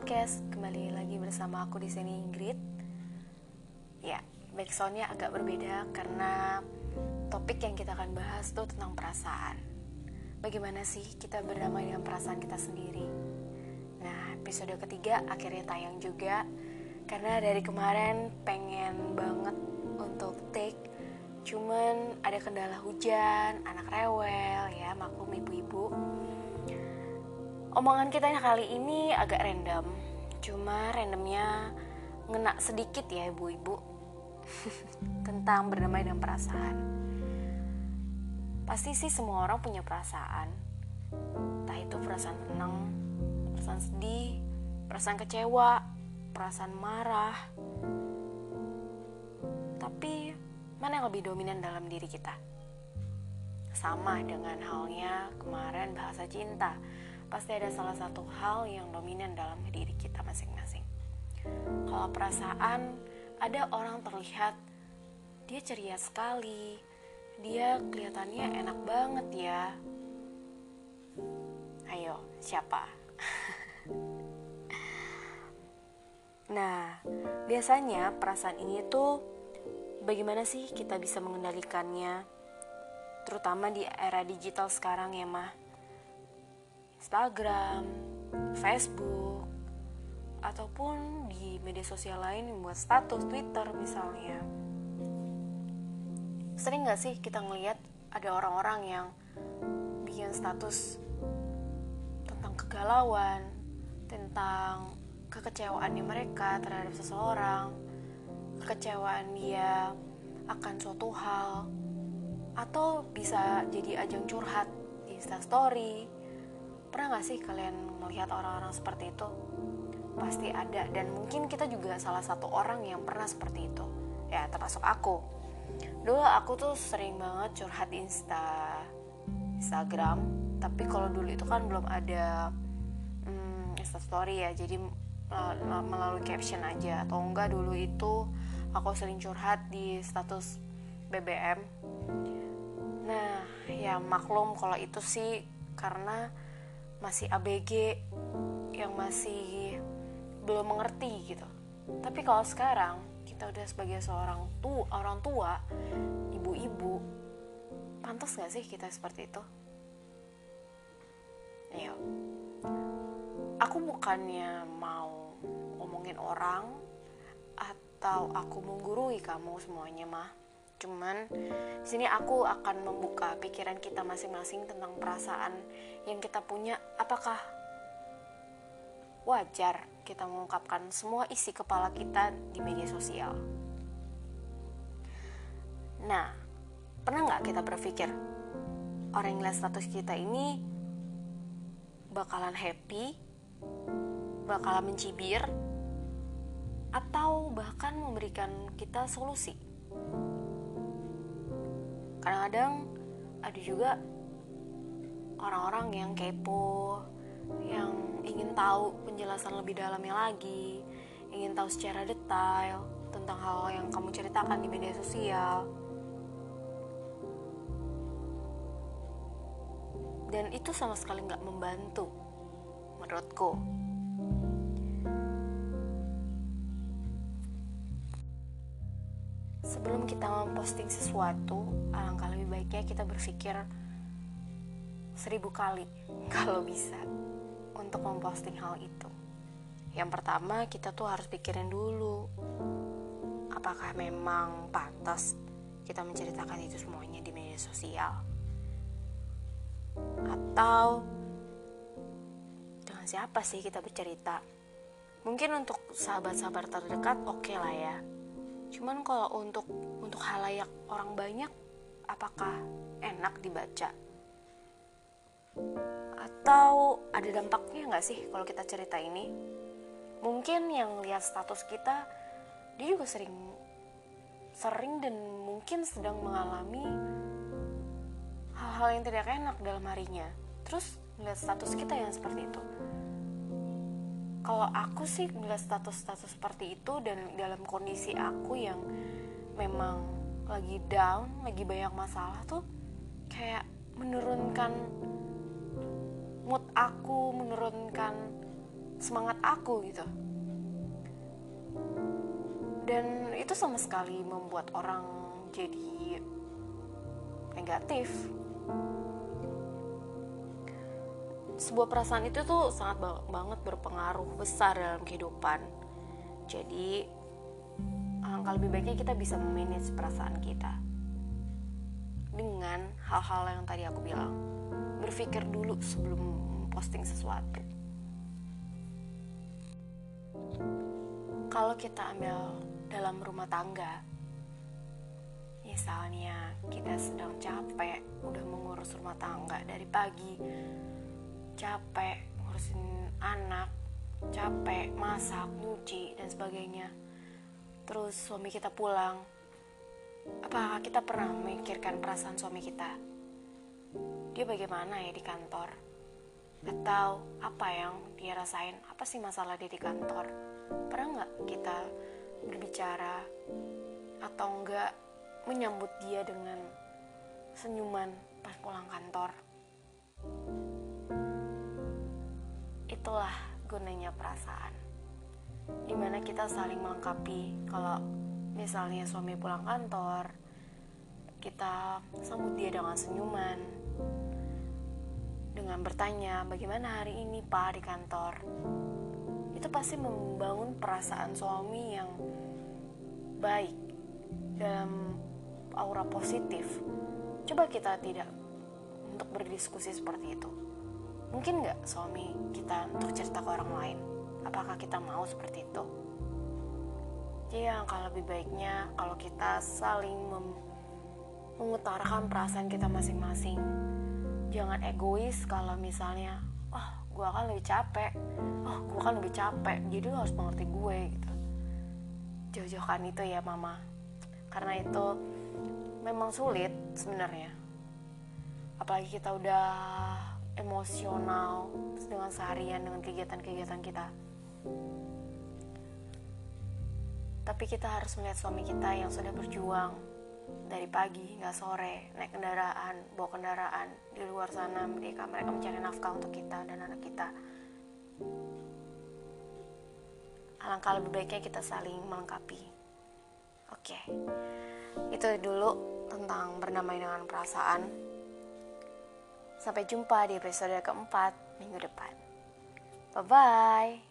podcast. Kembali lagi bersama aku di sini Ingrid. Ya, backsoundnya agak berbeda karena topik yang kita akan bahas tuh tentang perasaan. Bagaimana sih kita berdamai dengan perasaan kita sendiri? Nah, episode ketiga akhirnya tayang juga karena dari kemarin pengen banget untuk take cuman ada kendala hujan, anak rewel ya, maklum ibu-ibu Omongan kita kali ini agak random, cuma randomnya ngena sedikit ya ibu-ibu tentang berdamai dengan perasaan. Pasti sih semua orang punya perasaan, entah itu perasaan tenang, perasaan sedih, perasaan kecewa, perasaan marah. Tapi mana yang lebih dominan dalam diri kita? Sama dengan halnya kemarin bahasa cinta pasti ada salah satu hal yang dominan dalam diri kita masing-masing. Kalau perasaan, ada orang terlihat dia ceria sekali, dia kelihatannya enak banget ya. Ayo, siapa? nah, biasanya perasaan ini tuh bagaimana sih kita bisa mengendalikannya? Terutama di era digital sekarang ya, mah Instagram, Facebook, ataupun di media sosial lain membuat status Twitter misalnya. Sering gak sih kita ngeliat ada orang-orang yang bikin status tentang kegalauan, tentang kekecewaannya mereka terhadap seseorang, kekecewaan dia akan suatu hal, atau bisa jadi ajang curhat di Instastory, Pernah gak sih kalian melihat orang-orang seperti itu? Pasti ada dan mungkin kita juga salah satu orang yang pernah seperti itu. Ya, termasuk aku. Dulu aku tuh sering banget curhat Insta Instagram, tapi kalau dulu itu kan belum ada hmm, Insta story ya, jadi melalui caption aja atau enggak dulu itu aku sering curhat di status BBM. Nah, ya maklum kalau itu sih karena masih ABG yang masih belum mengerti gitu. Tapi kalau sekarang kita udah sebagai seorang tu orang tua ibu-ibu pantas gak sih kita seperti itu? Ayo aku bukannya mau ngomongin orang atau aku menggurui kamu semuanya mah Cuman sini aku akan membuka pikiran kita masing-masing tentang perasaan yang kita punya. Apakah wajar kita mengungkapkan semua isi kepala kita di media sosial? Nah, pernah nggak kita berpikir orang yang lihat status kita ini bakalan happy, bakalan mencibir, atau bahkan memberikan kita solusi? Kadang-kadang ada juga orang-orang yang kepo yang ingin tahu penjelasan lebih dalamnya lagi ingin tahu secara detail tentang hal yang kamu ceritakan di media sosial. Dan itu sama sekali nggak membantu menurutku kita memposting sesuatu alangkah lebih baiknya kita berpikir seribu kali kalau bisa untuk memposting hal itu. Yang pertama kita tuh harus pikirin dulu apakah memang pantas kita menceritakan itu semuanya di media sosial? Atau dengan siapa sih kita bercerita? Mungkin untuk sahabat-sahabat terdekat oke okay lah ya Cuman kalau untuk untuk halayak orang banyak apakah enak dibaca? Atau ada dampaknya nggak sih kalau kita cerita ini? Mungkin yang lihat status kita dia juga sering sering dan mungkin sedang mengalami hal-hal yang tidak enak dalam harinya. Terus melihat status kita yang seperti itu kalau aku sih ngeliat status-status seperti itu dan dalam kondisi aku yang memang lagi down, lagi banyak masalah tuh kayak menurunkan mood aku, menurunkan semangat aku gitu. Dan itu sama sekali membuat orang jadi negatif sebuah perasaan itu tuh sangat banget berpengaruh besar dalam kehidupan. Jadi alangkah lebih baiknya kita bisa memanage perasaan kita dengan hal-hal yang tadi aku bilang. Berpikir dulu sebelum posting sesuatu. Kalau kita ambil dalam rumah tangga misalnya kita sedang capek udah mengurus rumah tangga dari pagi capek ngurusin anak capek masak nyuci dan sebagainya. Terus suami kita pulang. Apakah kita pernah memikirkan perasaan suami kita? Dia bagaimana ya di kantor? Atau apa yang dia rasain? Apa sih masalah dia di kantor? Pernah nggak kita berbicara atau enggak menyambut dia dengan senyuman pas pulang kantor itulah gunanya perasaan. Di mana kita saling melengkapi. Kalau misalnya suami pulang kantor kita sambut dia dengan senyuman. Dengan bertanya bagaimana hari ini pak di kantor? Itu pasti membangun perasaan suami yang baik dalam aura positif. Coba kita tidak untuk berdiskusi seperti itu Mungkin nggak suami kita untuk cerita ke orang lain? Apakah kita mau seperti itu? Jadi kalau lebih baiknya kalau kita saling mengutarakan perasaan kita masing-masing. Jangan egois kalau misalnya, oh gue akan lebih capek, oh gue akan lebih capek, jadi lo harus mengerti gue gitu. Jauh-jauhkan itu ya mama, karena itu memang sulit sebenarnya. Apalagi kita udah emosional dengan seharian dengan kegiatan-kegiatan kita. Tapi kita harus melihat suami kita yang sudah berjuang dari pagi hingga sore naik kendaraan bawa kendaraan di luar sana mereka mereka mencari nafkah untuk kita dan anak kita. Alangkah lebih baiknya kita saling melengkapi. Oke itu dulu tentang berdamai dengan perasaan Sampai jumpa di episode keempat minggu depan. Bye-bye.